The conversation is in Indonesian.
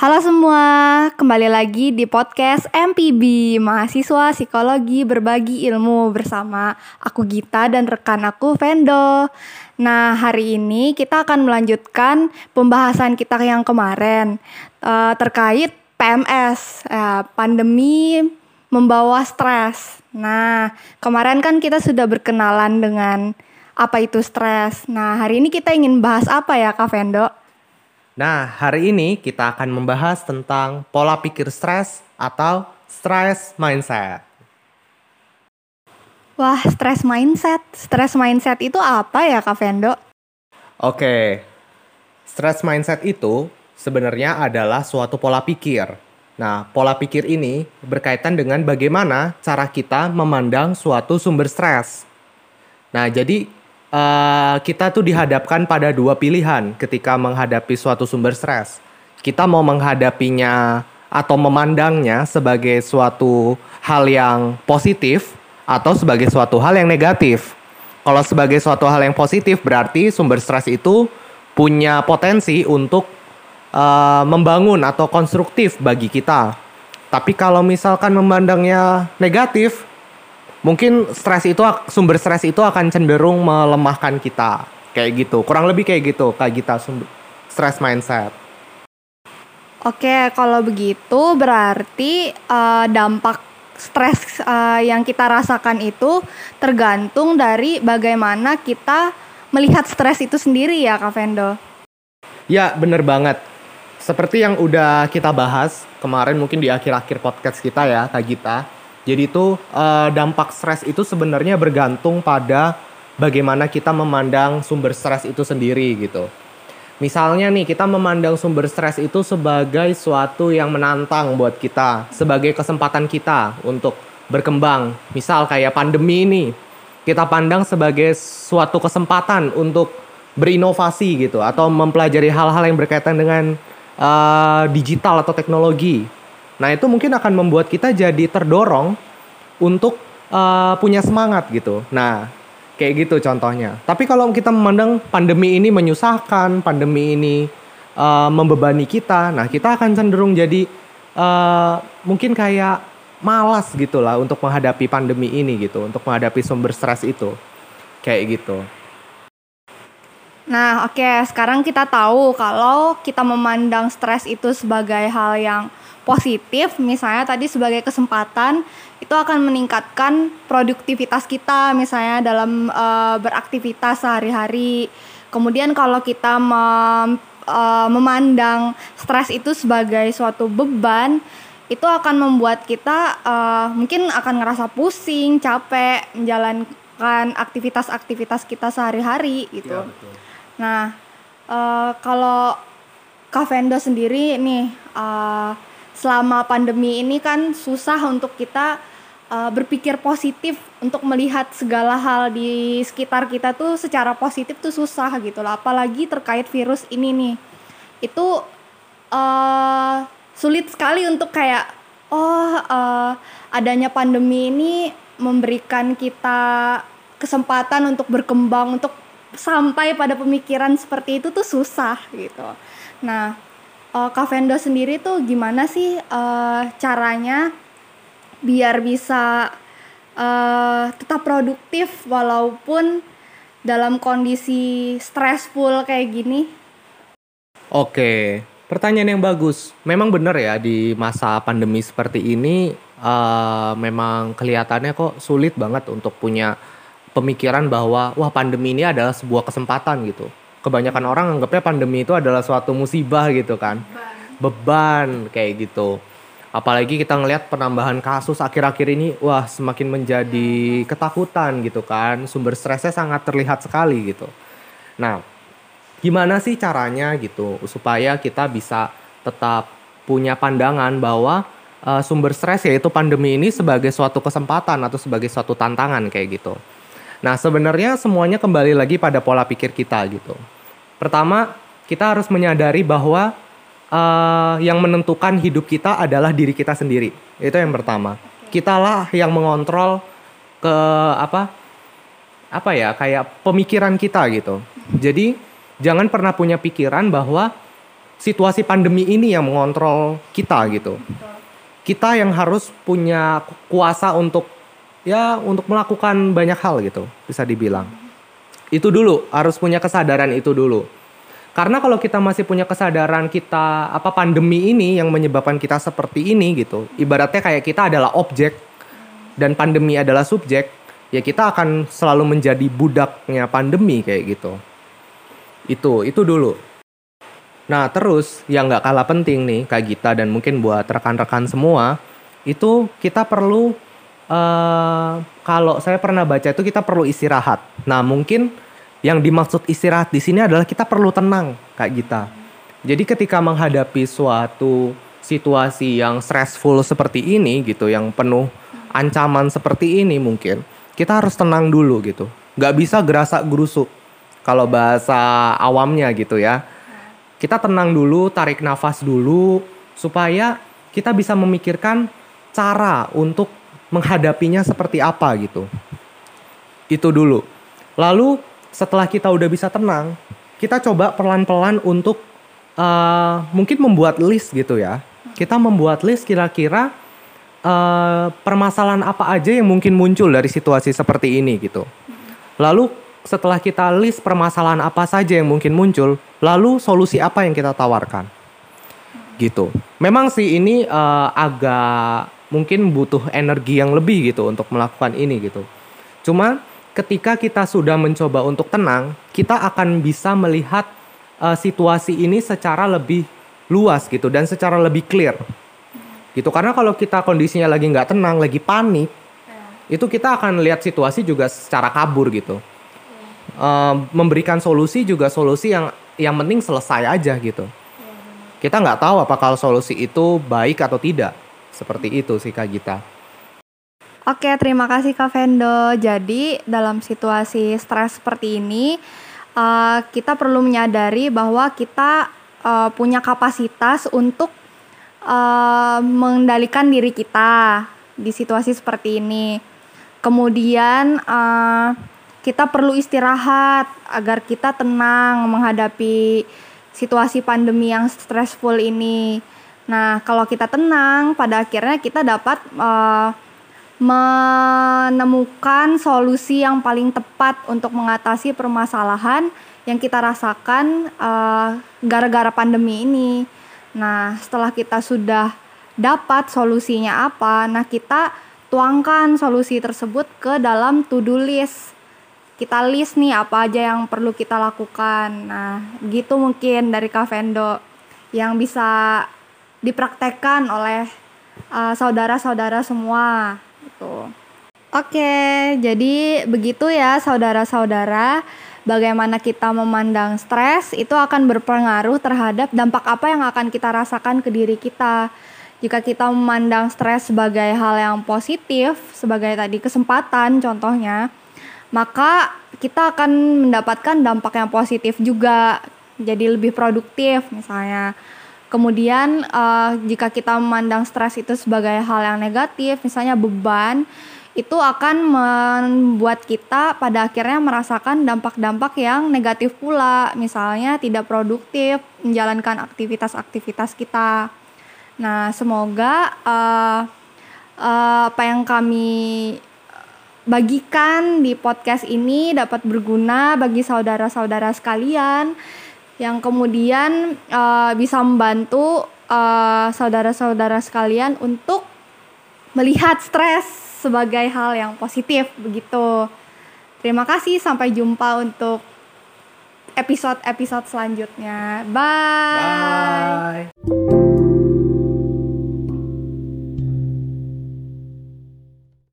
Halo semua, kembali lagi di podcast MPB, mahasiswa psikologi berbagi ilmu bersama aku Gita dan rekan aku Vendo. Nah, hari ini kita akan melanjutkan pembahasan kita yang kemarin uh, terkait PMS, uh, pandemi membawa stres. Nah, kemarin kan kita sudah berkenalan dengan apa itu stres. Nah, hari ini kita ingin bahas apa ya, Kak Vendo? Nah, hari ini kita akan membahas tentang pola pikir stres atau stress mindset. Wah, stress mindset. Stress mindset itu apa ya, Kak Vendo? Oke. Stress mindset itu sebenarnya adalah suatu pola pikir. Nah, pola pikir ini berkaitan dengan bagaimana cara kita memandang suatu sumber stres. Nah, jadi uh, kita tuh dihadapkan pada dua pilihan ketika menghadapi suatu sumber stres. Kita mau menghadapinya atau memandangnya sebagai suatu hal yang positif atau sebagai suatu hal yang negatif. Kalau sebagai suatu hal yang positif berarti sumber stres itu punya potensi untuk uh, membangun atau konstruktif bagi kita. Tapi kalau misalkan memandangnya negatif, mungkin stres itu sumber stres itu akan cenderung melemahkan kita kayak gitu kurang lebih kayak gitu kayak kita stress mindset Oke, kalau begitu berarti uh, dampak stres uh, yang kita rasakan itu tergantung dari bagaimana kita melihat stres itu sendiri ya, Kak Vendo. Ya, bener banget. Seperti yang udah kita bahas kemarin mungkin di akhir-akhir podcast kita ya, Kak Gita jadi itu uh, dampak stres itu sebenarnya bergantung pada bagaimana kita memandang sumber stres itu sendiri gitu. Misalnya nih kita memandang sumber stres itu sebagai suatu yang menantang buat kita, sebagai kesempatan kita untuk berkembang. Misal kayak pandemi ini, kita pandang sebagai suatu kesempatan untuk berinovasi gitu atau mempelajari hal-hal yang berkaitan dengan uh, digital atau teknologi Nah itu mungkin akan membuat kita jadi terdorong untuk uh, punya semangat gitu. Nah kayak gitu contohnya. Tapi kalau kita memandang pandemi ini menyusahkan, pandemi ini uh, membebani kita, nah kita akan cenderung jadi uh, mungkin kayak malas gitulah untuk menghadapi pandemi ini gitu, untuk menghadapi sumber stres itu, kayak gitu. Nah, oke, okay. sekarang kita tahu kalau kita memandang stres itu sebagai hal yang positif misalnya tadi sebagai kesempatan itu akan meningkatkan produktivitas kita misalnya dalam uh, beraktivitas sehari-hari. Kemudian kalau kita mem, uh, memandang stres itu sebagai suatu beban, itu akan membuat kita uh, mungkin akan ngerasa pusing, capek menjalankan aktivitas-aktivitas kita sehari-hari gitu. Ya, betul. Nah, uh, kalau Kavendo sendiri nih uh, selama pandemi ini kan susah untuk kita uh, berpikir positif untuk melihat segala hal di sekitar kita tuh secara positif tuh susah gitu loh. Apalagi terkait virus ini nih. Itu uh, sulit sekali untuk kayak oh uh, adanya pandemi ini memberikan kita kesempatan untuk berkembang untuk sampai pada pemikiran seperti itu tuh susah gitu. Nah uh, Kak Vendo sendiri tuh gimana sih uh, caranya biar bisa uh, tetap produktif walaupun dalam kondisi stressful kayak gini? Oke, pertanyaan yang bagus. Memang benar ya di masa pandemi seperti ini uh, memang kelihatannya kok sulit banget untuk punya pemikiran bahwa wah pandemi ini adalah sebuah kesempatan gitu kebanyakan orang anggapnya pandemi itu adalah suatu musibah gitu kan. Beban, kayak gitu. Apalagi kita ngelihat penambahan kasus akhir-akhir ini wah semakin menjadi ketakutan gitu kan. Sumber stresnya sangat terlihat sekali gitu. Nah gimana sih caranya gitu supaya kita bisa tetap punya pandangan bahwa uh, sumber stres yaitu pandemi ini sebagai suatu kesempatan atau sebagai suatu tantangan kayak gitu. Nah, sebenarnya semuanya kembali lagi pada pola pikir kita gitu. Pertama, kita harus menyadari bahwa uh, yang menentukan hidup kita adalah diri kita sendiri. Itu yang pertama. Kitalah yang mengontrol ke apa? Apa ya? Kayak pemikiran kita gitu. Jadi, jangan pernah punya pikiran bahwa situasi pandemi ini yang mengontrol kita gitu. Kita yang harus punya kuasa untuk ya untuk melakukan banyak hal gitu, bisa dibilang. Itu dulu, harus punya kesadaran itu dulu. Karena kalau kita masih punya kesadaran kita apa pandemi ini yang menyebabkan kita seperti ini gitu. Ibaratnya kayak kita adalah objek dan pandemi adalah subjek, ya kita akan selalu menjadi budaknya pandemi kayak gitu. Itu, itu dulu. Nah terus yang nggak kalah penting nih Kak Gita dan mungkin buat rekan-rekan semua itu kita perlu uh, kalau saya pernah baca itu kita perlu istirahat. Nah mungkin yang dimaksud istirahat di sini adalah kita perlu tenang Kak Gita. Jadi ketika menghadapi suatu situasi yang stressful seperti ini gitu, yang penuh ancaman seperti ini mungkin kita harus tenang dulu gitu. Nggak bisa gerasak gerusuk kalau bahasa awamnya gitu ya kita tenang dulu, tarik nafas dulu supaya kita bisa memikirkan cara untuk menghadapinya seperti apa gitu. Itu dulu. Lalu setelah kita udah bisa tenang, kita coba pelan-pelan untuk uh, mungkin membuat list gitu ya. Kita membuat list kira-kira uh, permasalahan apa aja yang mungkin muncul dari situasi seperti ini gitu. Lalu setelah kita list permasalahan apa saja yang mungkin muncul, lalu solusi apa yang kita tawarkan. Gitu. Memang sih ini uh, agak mungkin butuh energi yang lebih gitu untuk melakukan ini gitu. Cuma ketika kita sudah mencoba untuk tenang, kita akan bisa melihat uh, situasi ini secara lebih luas gitu dan secara lebih clear. Gitu karena kalau kita kondisinya lagi nggak tenang, lagi panik, ya. itu kita akan lihat situasi juga secara kabur gitu uh, memberikan solusi juga solusi yang yang penting selesai aja gitu. Kita nggak tahu apakah solusi itu baik atau tidak. Seperti itu sih Kak Gita. Oke, terima kasih Kak Vendo. Jadi dalam situasi stres seperti ini, uh, kita perlu menyadari bahwa kita uh, punya kapasitas untuk uh, mengendalikan diri kita di situasi seperti ini. Kemudian uh, kita perlu istirahat agar kita tenang menghadapi situasi pandemi yang stressful ini. Nah, kalau kita tenang, pada akhirnya kita dapat uh, menemukan solusi yang paling tepat untuk mengatasi permasalahan yang kita rasakan uh, gara-gara pandemi ini. Nah, setelah kita sudah dapat solusinya apa, nah kita tuangkan solusi tersebut ke dalam to-do list kita list nih apa aja yang perlu kita lakukan. Nah, gitu mungkin dari Kavendo yang bisa dipraktekkan oleh uh, saudara-saudara semua gitu. Oke, jadi begitu ya saudara-saudara, bagaimana kita memandang stres itu akan berpengaruh terhadap dampak apa yang akan kita rasakan ke diri kita. Jika kita memandang stres sebagai hal yang positif, sebagai tadi kesempatan contohnya, maka kita akan mendapatkan dampak yang positif juga jadi lebih produktif misalnya kemudian uh, jika kita memandang stres itu sebagai hal yang negatif misalnya beban itu akan membuat kita pada akhirnya merasakan dampak-dampak yang negatif pula. Misalnya tidak produktif menjalankan aktivitas-aktivitas kita. Nah semoga uh, uh, apa yang kami bagikan di podcast ini dapat berguna bagi saudara-saudara sekalian yang kemudian uh, bisa membantu uh, saudara-saudara sekalian untuk melihat stres sebagai hal yang positif begitu. Terima kasih sampai jumpa untuk episode-episode selanjutnya. Bye. Bye.